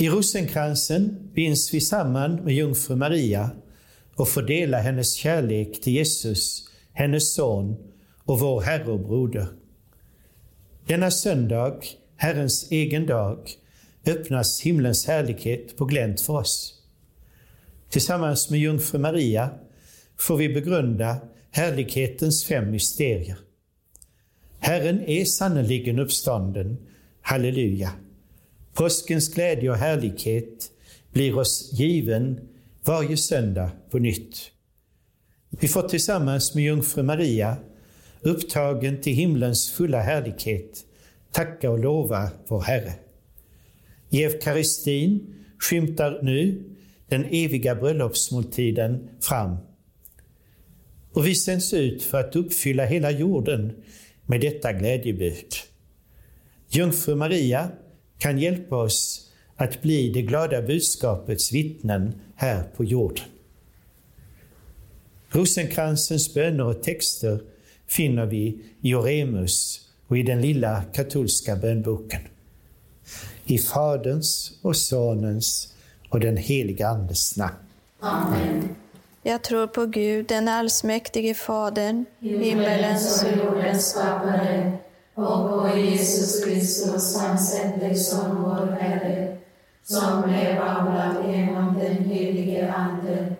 I rosenkransen binds vi samman med jungfru Maria och får dela hennes kärlek till Jesus, hennes son och vår Herre och Broder. Denna söndag, Herrens egen dag, öppnas himlens härlighet på glänt för oss. Tillsammans med jungfru Maria får vi begrunda härlighetens fem mysterier. Herren är sannerligen uppstånden. Halleluja! Påskens glädje och härlighet blir oss given varje söndag på nytt. Vi får tillsammans med jungfru Maria, upptagen till himlens fulla härlighet, tacka och lova vår Herre. I eukaristin skymtar nu den eviga bröllopsmåltiden fram. Och vi sänds ut för att uppfylla hela jorden med detta glädjebud. Jungfru Maria kan hjälpa oss att bli det glada budskapets vittnen här på jorden. Rosenkransens böner och texter finner vi i Oremus och i den lilla katolska bönboken. I Faderns och Sonens och den helige Andes namn. Amen. Jag tror på Gud, den allsmäktige Fadern, himmelens och jordens skapare, och på Jesus Kristus, hans ende Son, vår Herre, som blev avlad genom den helige Ande,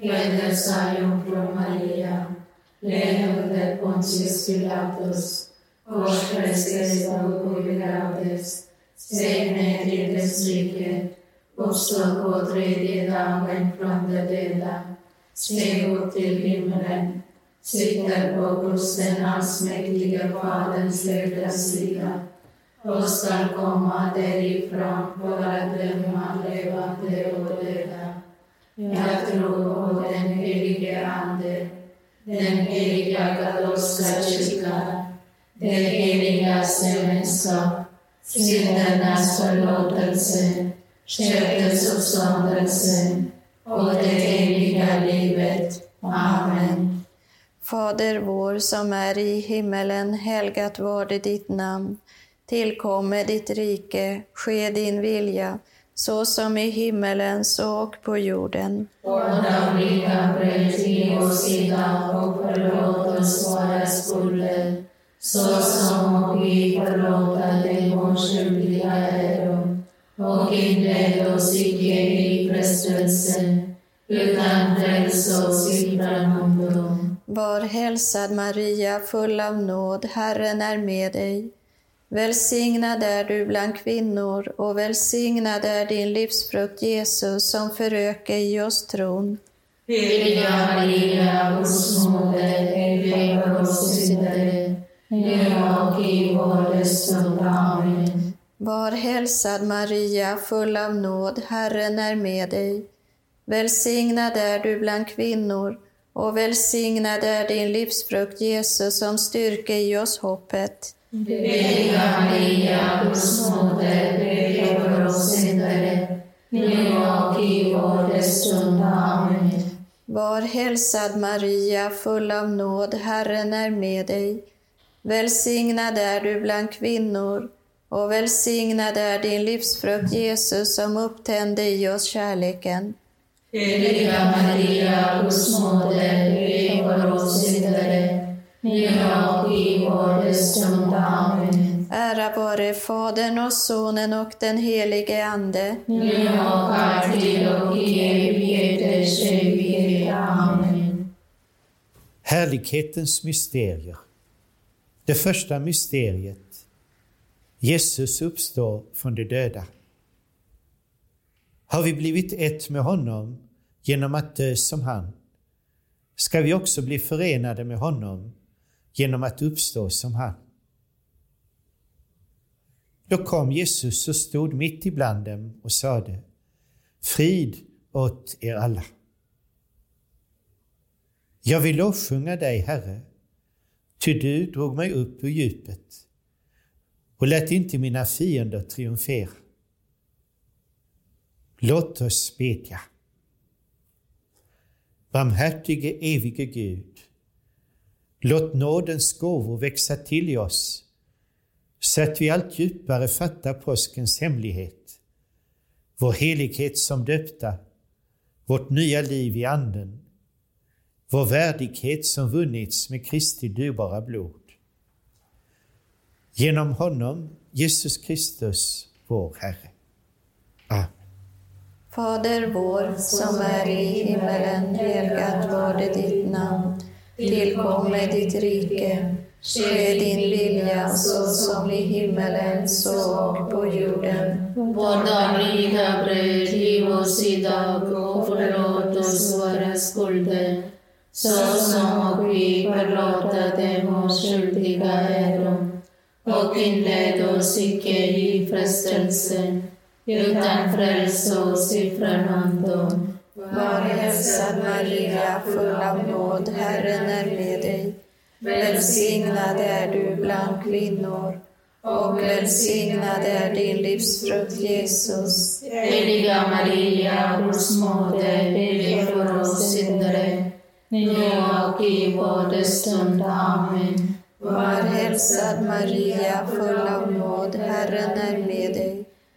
föddes av jungfru Maria, led under Pontius Pilatus, korsfästes och begravdes, steg ner till dess rike, uppstod på tredje dagen från de döda, steg upp till himlen, sitter på hos den allsmäktige Faderns högra sida och skall komma därifrån för att döma levande och döda. Jag tror på den helige Ande, den heliga katolska kyrkan, det heligaste gemenskap, syndernas förlåtelse, köttets uppståndelse och det eviga livet. Amen. Fader vår som är i himmelen, helgat varde ditt namn. Tillkomme ditt rike, ske din vilja, så som i himmelen så och på jorden. Vårt dagliga bröd ge oss idag och förlåt oss våra skulder, så som vi förlåta dem vår skyldiga äro. Och inled oss icke i frestelse, utan fräls oss ifrån ondo. Var hälsad Maria, full av nåd, Herren är med dig. Välsignad är du bland kvinnor och välsignad är din livsfrukt Jesus som föröker i oss tron. Heliga Maria, Guds moder, be för oss syndare, nu och i vår dödsstund. Amen. Var hälsad Maria, full av nåd, Herren är med dig. Välsignad är du bland kvinnor och välsignad är din livsfrukt Jesus som styrker i oss hoppet. Heliga Maria, Guds moder, be för oss syndare, nu och i vår dödsstund. Amen. Var hälsad Maria, full av nåd, Herren är med dig. Välsignad är du bland kvinnor och välsignad är din livsfrukt Jesus som upptände i oss kärleken. Heliga Maria, Guds moder, be för oss syndare, nu och i vår dödsstund. Amen. Ära vare Fadern och Sonen och den helige Ande. Nu och alltid och i evigheters evighet. Amen. Härlighetens mysterier. Det första mysteriet. Jesus uppstår från de döda. Har vi blivit ett med honom genom att dö som han, ska vi också bli förenade med honom genom att uppstå som han. Då kom Jesus och stod mitt ibland dem och sade Frid åt er alla. Jag vill lovsjunga dig, Herre, ty du drog mig upp ur djupet och lät inte mina fiender triumfera. Låt oss bedja. Barmhärtige evige Gud, låt nådens gåvor växa till i oss så att vi allt djupare fattar påskens hemlighet. vår helighet som döpta, vårt nya liv i Anden, vår värdighet som vunnits med Kristi dyrbara blod. Genom honom, Jesus Kristus, vår Herre. Fader vår, som är i himmelen, helgat varde ditt namn. Tillkomme ditt rike. Ske din vilja så som i himmelen, så och på jorden. Vårt dagliga bröd giv oss idag och förlåt oss våra skulder, så som vi förlåta dem oss skyldiga äro. Och inled oss icke i frestelse, utan fräls oss ifrån ondo. Var hälsad Maria, full av nåd, Herren är med dig. Välsignad är du bland kvinnor och välsignad är din livsfrukt, Jesus. Heliga Maria, Guds moder, be för oss syndare, nu och i vår stund. Amen. Var hälsad Maria, full av nåd, Herren är med dig.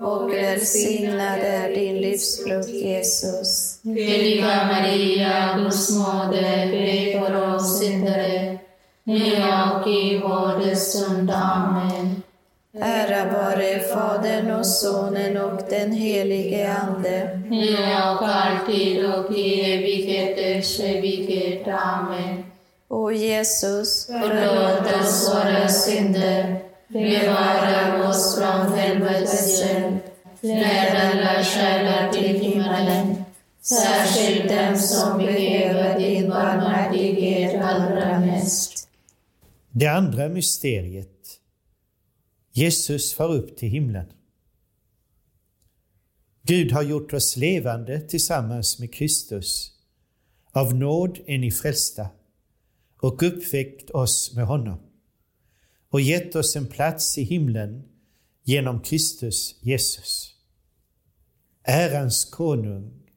och välsignad är din livsfrukt, Jesus. Heliga Maria, Guds moder, be för oss syndare, nu och i vår stund. Amen. Ära vare Fadern och Sonen och den helige Ande. Nu och alltid och i evigheters evighet. Amen. O Jesus, Förlåt oss våra synder, bevara oss från helvetets eld, led alla själar till himmelen, särskilt dem som behöver din barmhärtighet allra mest. Det andra mysteriet. Jesus far upp till himlen. Gud har gjort oss levande tillsammans med Kristus. Av nåd är ni frälsta. och uppväckt oss med honom och gett oss en plats i himlen genom Kristus Jesus. Ärans konung,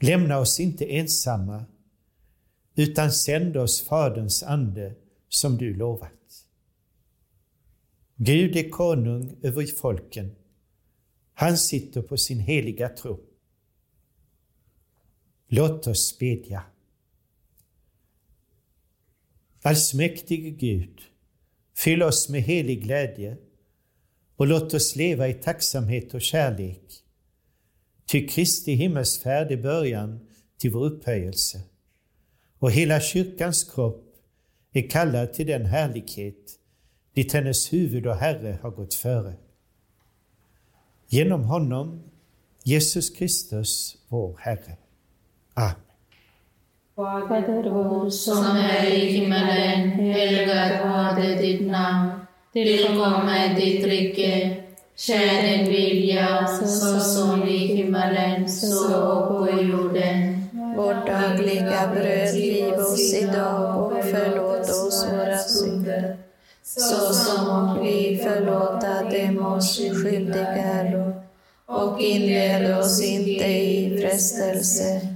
lämna oss inte ensamma utan sänd oss Faderns ande som du lovat. Gud är konung över folken. Han sitter på sin heliga tro. Låt oss bedja. Allsmäktige Gud, fyll oss med helig glädje och låt oss leva i tacksamhet och kärlek. Ty Kristi himmelsfärd är början till vår upphöjelse och hela kyrkans kropp är kallad till den härlighet dit hennes huvud och Herre har gått före. Genom honom, Jesus Kristus, vår Herre. Amen. Fader vår som är i himmelen, helgat varde ditt namn. Tillkomme ditt rike. Sker din vilja, så som i himmelen, så och på jorden. Vårt dagliga bröd giv oss idag och förlåt oss våra synder så som vi förlåta dem oss skyldiga äro. Och inled oss inte i frestelse,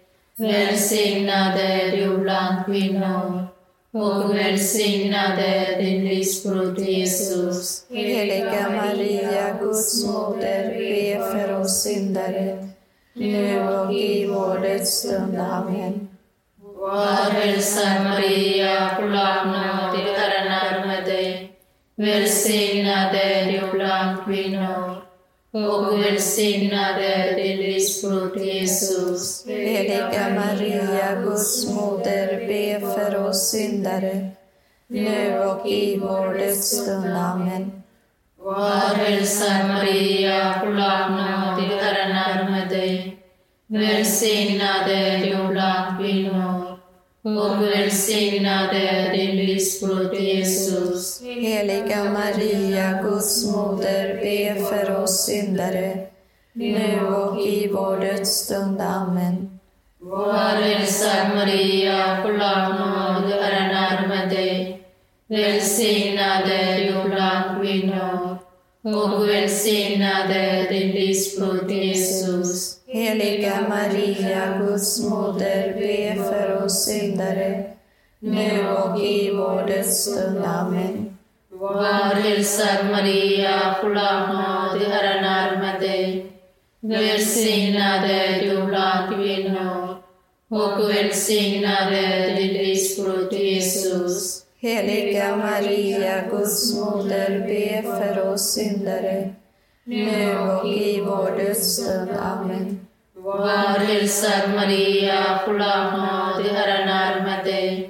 Välsignad är du bland kvinnor och välsignad är din livsfrukt Jesus. Heliga Maria, Guds moder, be för oss syndare, nu och i vår dödsstund. Amen. Var hälsad Maria, full av nåd, Herren är med dig. Välsignad är du bland kvinnor och välsignad är din livsfrukt Jesus. Heliga Maria, Guds moder, be för oss syndare, nu och i vår dödsstund. Amen. Var hälsad Maria, full nåd, Herren är med dig. Välsignad är du bland kvinnor och välsignad är din livsfrukt Jesus. Heliga Maria, Guds moder, be för oss syndare, nu och i vår dödsstund. Amen. Var hälsad Maria, full av nåd, Herren är med dig. Välsignad är du bland kvinnor och välsignade din livsfrukt Jesus. Heliga Maria, Guds moder, be för oss syndare, nu och i vår dödsstund. Amen. Var hälsad Maria, full av nåd, Herren är med dig. Välsignad är du bland kvinnor och välsignad är din livsfrukt Jesus. Heliga Maria, Guds moder, be för oss syndare, nu och i vår dödsstund. Amen. Var hälsad Maria, full av nåd, Herren är med dig.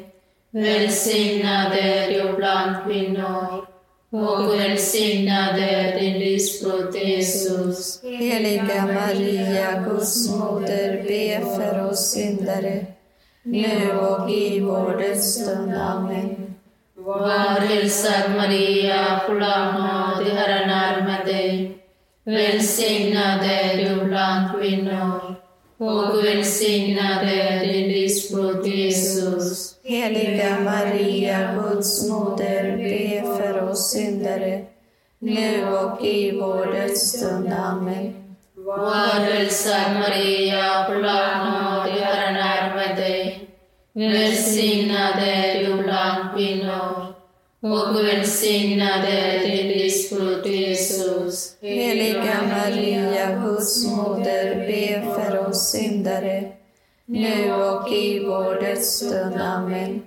Välsignad är du bland kvinnor och välsignad är din livsfrukt Jesus. Heliga Maria, Guds moder, be för oss syndare, nu och i vår dödsstund. Amen. Var hälsad Maria, full av nåd, Herren är med dig. Välsignad är du bland kvinnor och välsignad är din livsfrukt Jesus. Heliga Maria, Guds moder, be för oss syndare, nu och i vår dödsstund. Amen. Var hälsad Maria, full av nåd, Herren är med dig. Välsignad är och välsignad är din livsfrukt Jesus. Heliga Maria, Guds moder, be för oss syndare, nu och i vår dödsstund. Amen.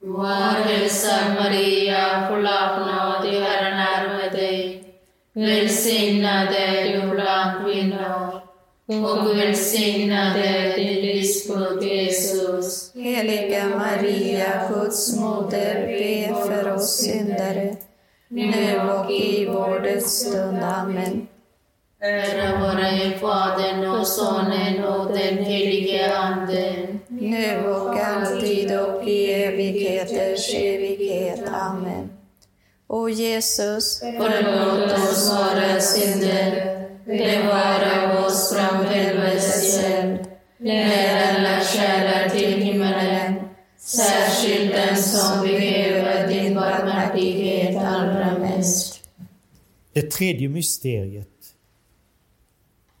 Var hälsad Maria, full av nåd, Herren är med dig. Välsignad är du bland kvinnor och välsignad är din livsfrukt Jesus. Heliga Maria, Guds moder, be för oss syndare, nu och i vår dödsstund. Amen. Ära vare Fadern och Sonen och den helige Ande. Nu och alltid och i evigheters evighet. Amen. O Jesus, Förlåt oss våra synder, bevara oss från helvetets eld. Led alla själar till himmelen, särskilt den som behöver din barmhärtighet allra mest. Det tredje mysteriet.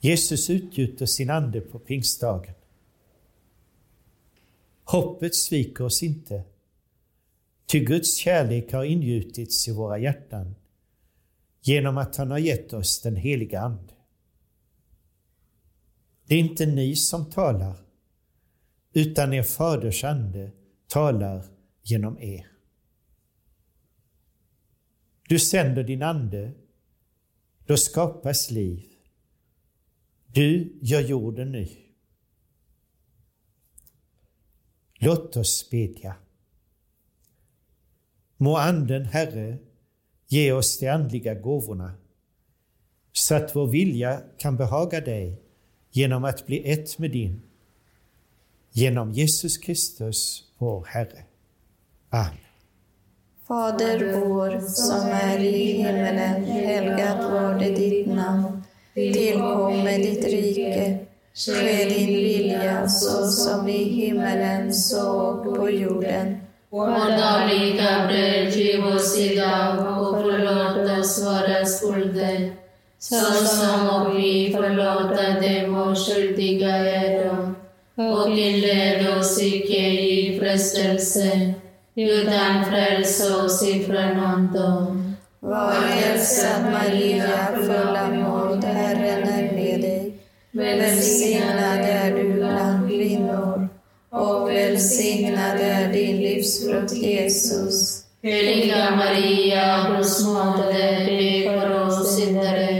Jesus utgjuter sin ande på pingstdagen. Hoppet sviker oss inte, ty Guds kärlek har ingjutits i våra hjärtan genom att han har gett oss den heliga Ande. Det är inte ni som talar, utan er faders ande talar genom er. Du sänder din ande, då skapas liv. Du gör jorden ny. Låt oss bedja. Må Anden, Herre, ge oss de andliga gåvorna, så att vår vilja kan behaga dig genom att bli ett med din. Genom Jesus Kristus, vår Herre. Amen. Fader vår som är i himmelen, helgat varde ditt namn. Tillkomme ditt rike. Ske din vilja så som i himmelen så och på jorden. Vårt dagliga bröd giv oss idag och förlåt oss våra skulder, såsom och vi förlåta dem och skyldiga äro. Och inled oss icke i frestelse, utan fräls oss ifrån ondo. Var hälsad Maria, full av nåd, Herren är med dig. Välsignad är du bland kvinnor och välsignad är din livsfrukt Jesus. Heliga Maria, Guds moder, be för oss syndare,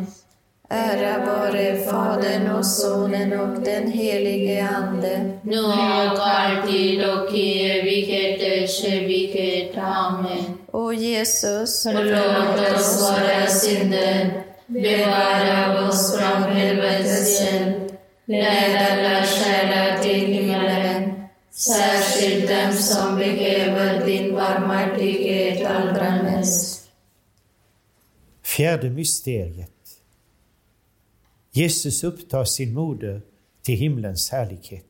Ära vare Fadern och Sonen och den helige Ande. Nu och alltid och i evigheters evighet. Amen. O Jesus, Förlåt oss våra synder, bevara oss från helvetets eld, led alla själar till himmelen, särskilt dem som behöver din barmhärtighet allra mest. Fjärde mysteriet. Jesus upptar sin moder till himlens härlighet.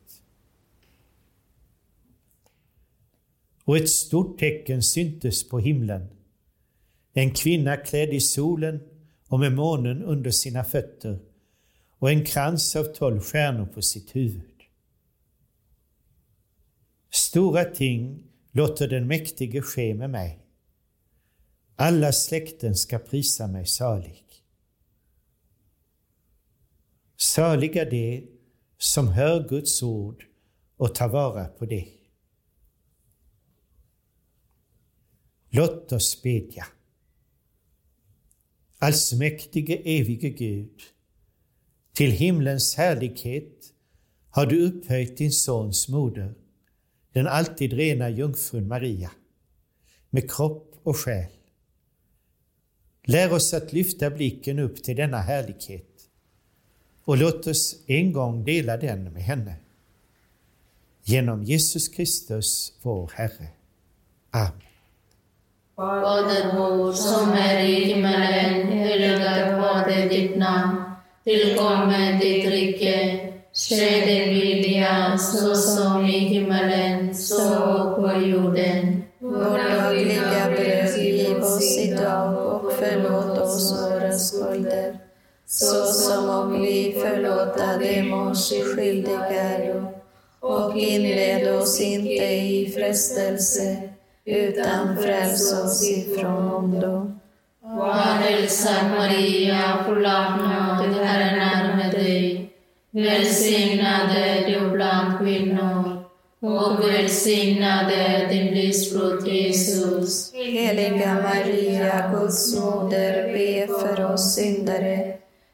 Och ett stort tecken syntes på himlen. En kvinna klädd i solen och med månen under sina fötter och en krans av tolv stjärnor på sitt huvud. Stora ting låter den mäktige ske med mig. Alla släkten ska prisa mig salig. Saliga de som hör Guds ord och tar vara på det. Låt oss bedja. Allsmäktige evige Gud, till himlens härlighet har du upphöjt din sons moder, den alltid rena jungfrun Maria, med kropp och själ. Lär oss att lyfta blicken upp till denna härlighet och låt oss en gång dela den med henne. Genom Jesus Kristus, vår Herre. Amen. Fader vår som är i himmelen, helgat varde ditt namn. Tillkommen ditt rike. Ske din vilja, så som i himmelen, så och på jorden. Vårt dagliga bröd giv oss idag och förlåt oss våra skulder så som och vi förlåta dem oss skyldiga äro. Och inled oss inte i frestelse, utan fräls oss ifrån ondo. Var hälsad Maria, full av nåd, Herren är med dig. Välsignad är du bland kvinnor och välsignad är din livsfrukt Jesus. Heliga Maria, Guds moder, be för oss syndare,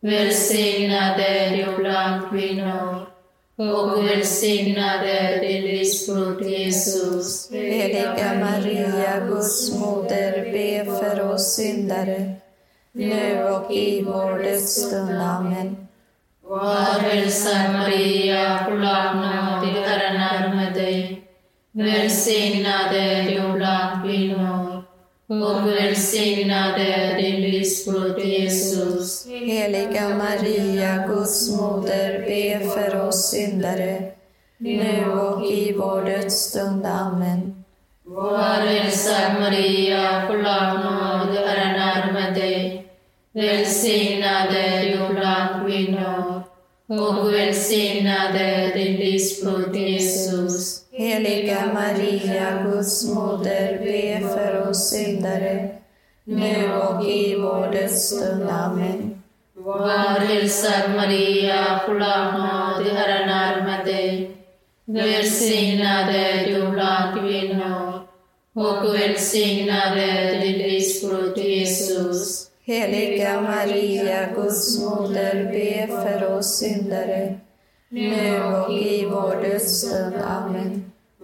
dig. Välsignad är du bland kvinnor och välsignad är din livsfrukt Jesus. Heliga Maria, Guds moder, be för oss syndare, nu och i vår dödsstund. Amen. Var hälsad Maria, full nåd, Herren är med dig. Välsignad är du bland kvinnor och välsignad är din livsfrukt Jesus. Heliga Maria, Guds moder, be för oss syndare, nu och i vår dödsstund. Amen. Var hälsad Maria, full nåd, Herren med dig. Välsignad är du bland kvinnor och välsignad är din livsfrukt Jesus. Heliga Maria, Guds moder, be för oss syndare, nu och i vår dödsstund. Amen. Var hälsad Maria, full av nåd, Herren är med dig. Välsignad är du bland kvinnor och välsignad är din livsfrukt Jesus. Heliga Maria, Guds moder, be för oss syndare, nu och i vår dödsstund. Amen.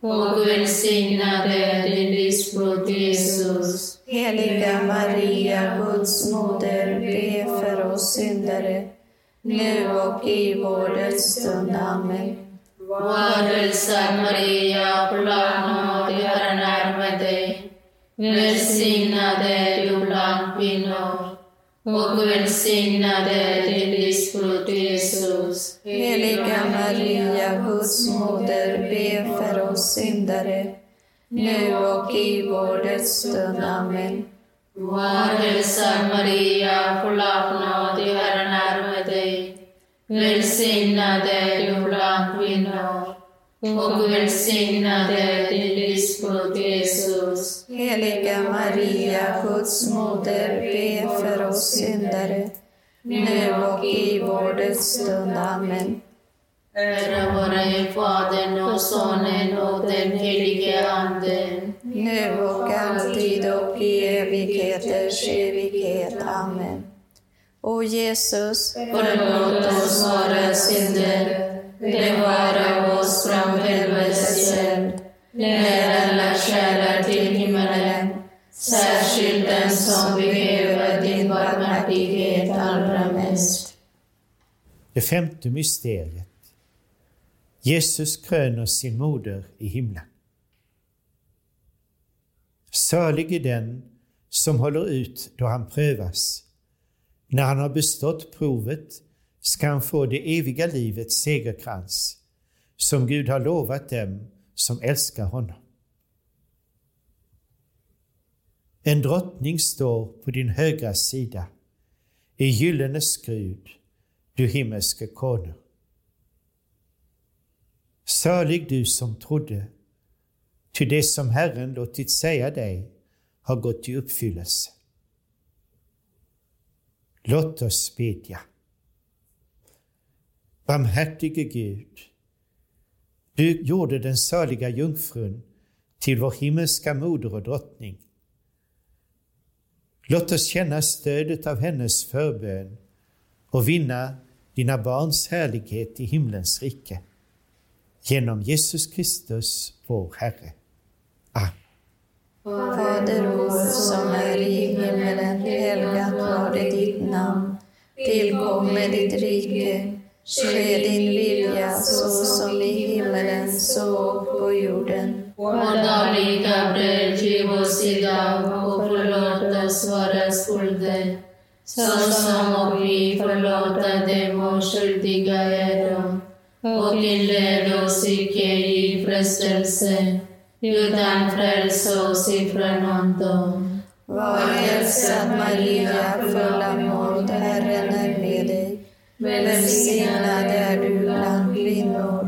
och välsignad är din livsfrukt Jesus. Heliga Maria, Guds moder, be för oss syndare, nu och i vår dödsstund. Amen. Var hälsad Maria, full nåd, Herren är med dig. Välsignad är du bland kvinnor och välsignad är din livsfrukt Jesus. Heliga Maria, Guds moder, be för oss syndare, nu och i vår dödsstund. Amen. Var hälsad Maria, full av nåd, Herren är med dig. Välsignad är du bland kvinnor och välsignad är din livsfrukt Jesus. Heliga Maria, Guds moder, be för oss syndare, nu och i vår dödsstund. Amen. Ära vare Fadern och Sonen och den helige Anden. Nu och alltid och i evigheters evighet. Amen. O Jesus, Förlåt oss våra synder, bevara oss från helvetets eld. Led alla själar till som behöver din barmhärtighet allra mest. Det femte mysteriet. Jesus kröner sin moder i himlen. Salig är den som håller ut då han prövas. När han har bestått provet ska han få det eviga livets segerkrans som Gud har lovat dem som älskar honom. En drottning står på din högra sida, i gyllene skrud, du himmelske konung. Salig du som trodde, ty det som Herren låtit säga dig har gått i uppfyllelse. Låt oss bedja. Barmhärtige Gud, du gjorde den saliga jungfrun till vår himmelska moder och drottning. Låt oss känna stödet av hennes förbön och vinna dina barns härlighet i himlens rike. Genom Jesus Kristus, vår Herre. Amen. Fader vår som är i himmelen, helgat varde ditt namn. Tillkomme ditt rike. Ske din vilja så som i himmelen så och på jorden. Vårt dagliga bröd giv oss idag och förlåt oss våra skulder, såsom och vi förlåta dem och äro. Och inled oss icke i frestelse, utan fräls oss ifrån ondo. Var hälsad Maria, full av nåd, Herren är med dig. Välsignad är du bland kvinnor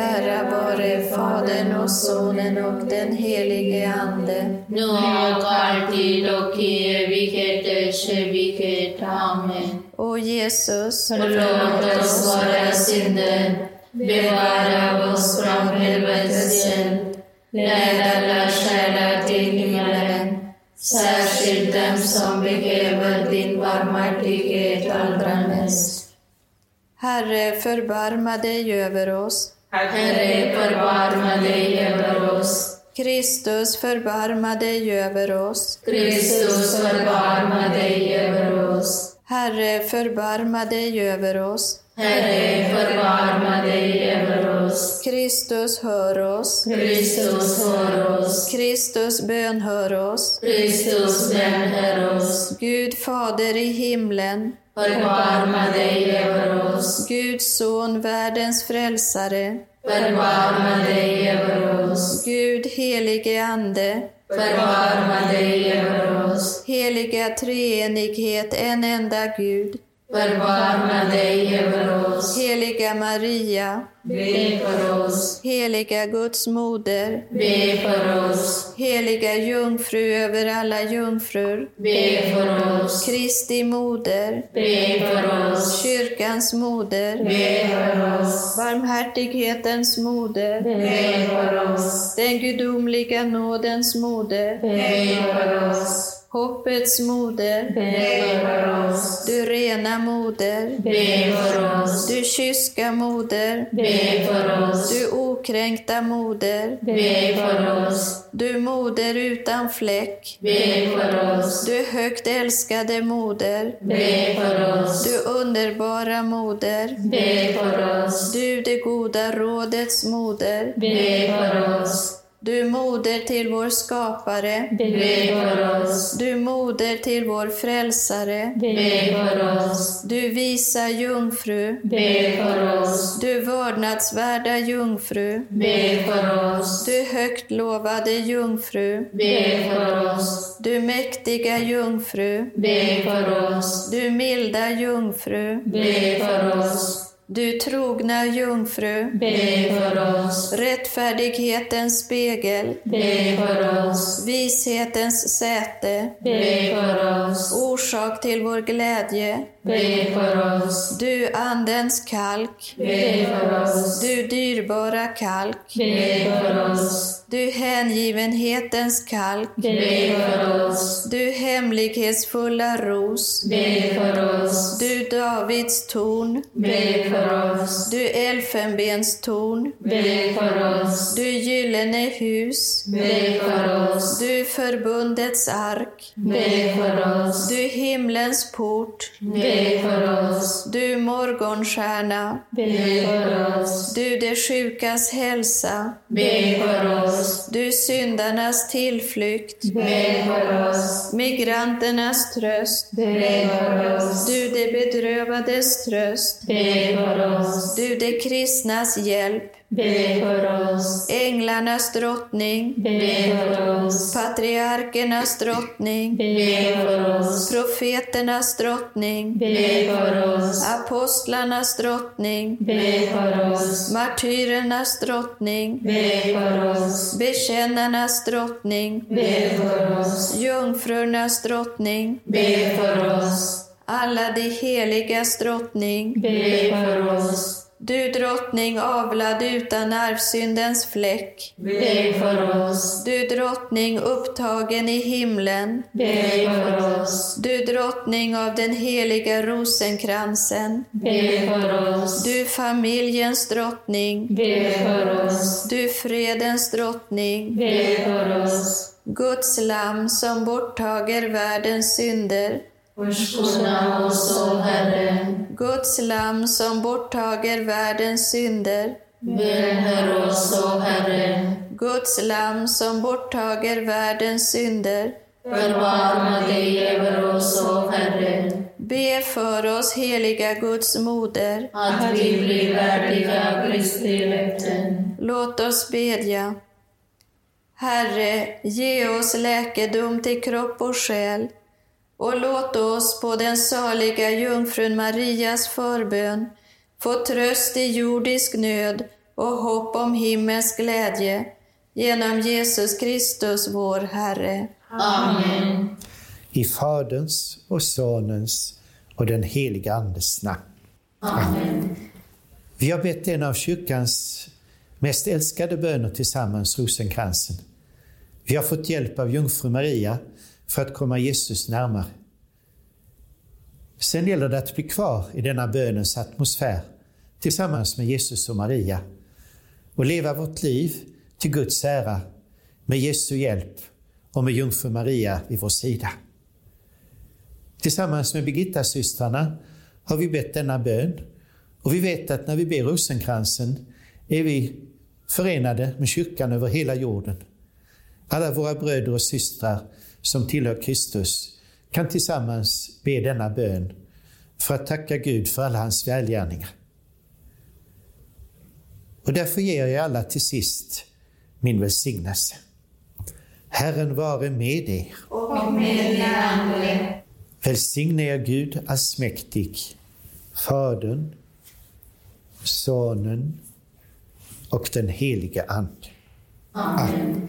Ära vare Fadern och Sonen och den helige Ande. Nu och alltid och i evigheters evighet. Amen. O Jesus, Förlåt oss våra synder, bevara oss från helvetets led alla själar till himmelen, särskilt dem som behöver din barmhärtighet allra mest. Herre, förbarma dig över oss. Herre, förbarma dig över oss. Kristus, förbarma dig över oss. Kristus, förbarma dig över oss. Herre, förbarma dig över oss. Herre, förbarma dig över oss. Kristus, hör oss. Kristus, hör oss. Kristus, bönhör oss. Kristus, bönhör oss. Gud Fader i himlen, Förbarma dig över oss. Guds son, världens frälsare, Förbarma dig över oss. Gud helige Ande, Förbarma dig över oss. heliga treenighet, en enda Gud, Förbarma dig över oss. heliga Maria, Be för oss. heliga Guds moder, Be för oss. heliga jungfru över alla jungfrur, Be för oss. Kristi moder, Be för oss. kyrkans moder, Be för oss. barmhärtighetens moder, Be för oss. den gudomliga nådens moder, Be för oss. Hoppets moder, Be för oss. du rena moder, Be för oss. du kyska moder, Be för oss. du okränkta moder, Be för oss. du moder utan fläck, Be för oss. du högt älskade moder, Be för oss. du underbara moder, Be för oss. du det goda rådets moder, Be för oss. Du moder till vår skapare, Be för oss. du moder till vår frälsare, Be för oss. du visa jungfru, Be för oss. du vördnadsvärda jungfru, Be för oss. du högt lovade jungfru, Be för oss. du mäktiga jungfru, Be för oss. du milda jungfru, Be för oss. Du trogna jungfru, be för oss. rättfärdighetens spegel, Be för oss. vishetens säte, Be för oss. orsak till vår glädje, Be för oss. du andens kalk, Be för oss. du dyrbara kalk, Be för oss. du hängivenhetens kalk, Be för oss. du hemlighetsfulla ros, Be för oss. du Davids torn, Be för oss. du elfenbenstorn, Be för oss. du gyllene hus, Be för oss. du förbundets ark, Be för oss. du himlens port, Be för oss. du morgonstjärna, Be för oss. du de sjukas hälsa, Be för oss. du syndarnas tillflykt, Be för oss. migranternas tröst, Be för oss. du de bedrövades tröst, Be för oss. du de kristnas hjälp, Be för oss. änglarnas drottning, Be för oss. patriarkernas drottning, Be för oss. profeternas drottning, Be för oss. apostlarnas drottning, Be för oss. martyrernas drottning, Be för oss. bekännarnas drottning, Be för oss. jungfrurnas drottning, Be för oss. alla de heligas drottning, Be för oss. Du drottning avlad utan arvsyndens fläck, Be för oss. du drottning upptagen i himlen, Be för oss. du drottning av den heliga rosenkransen, Be för oss. du familjens drottning, Be för oss. du fredens drottning, Be för oss. Guds lamm som borttager världens synder, Förskona oss, o Herre. Guds lamm som borttager världens synder, Välhör oss, o Herre. Guds lamm som borttager världens synder, Förbarma dig över oss, o Herre, be för oss heliga Guds moder. att vi blir värdiga Kristi löften. Låt oss bedja. Herre, ge oss läkedom till kropp och själ och låt oss på den saliga jungfrun Marias förbön få tröst i jordisk nöd och hopp om himmels glädje genom Jesus Kristus, vår Herre. Amen. I Faderns och Sonens och den heliga Andes namn. Amen. Vi har bett en av kyrkans mest älskade böner tillsammans, rosenkransen. Vi har fått hjälp av jungfru Maria för att komma Jesus närmare. Sen gäller det att bli kvar i denna bönens atmosfär tillsammans med Jesus och Maria och leva vårt liv till Guds ära med Jesu hjälp och med jungfru Maria vid vår sida. Tillsammans med Birgitta-systrarna har vi bett denna bön och vi vet att när vi ber rosenkransen är vi förenade med kyrkan över hela jorden. Alla våra bröder och systrar som tillhör Kristus kan tillsammans be denna bön för att tacka Gud för alla hans välgärningar. Och därför ger jag alla till sist min välsignelse. Herren vare med er. Och med din ande. Välsigne er Gud allsmäktig, Fadern, Sonen och den helige Ande. Amen.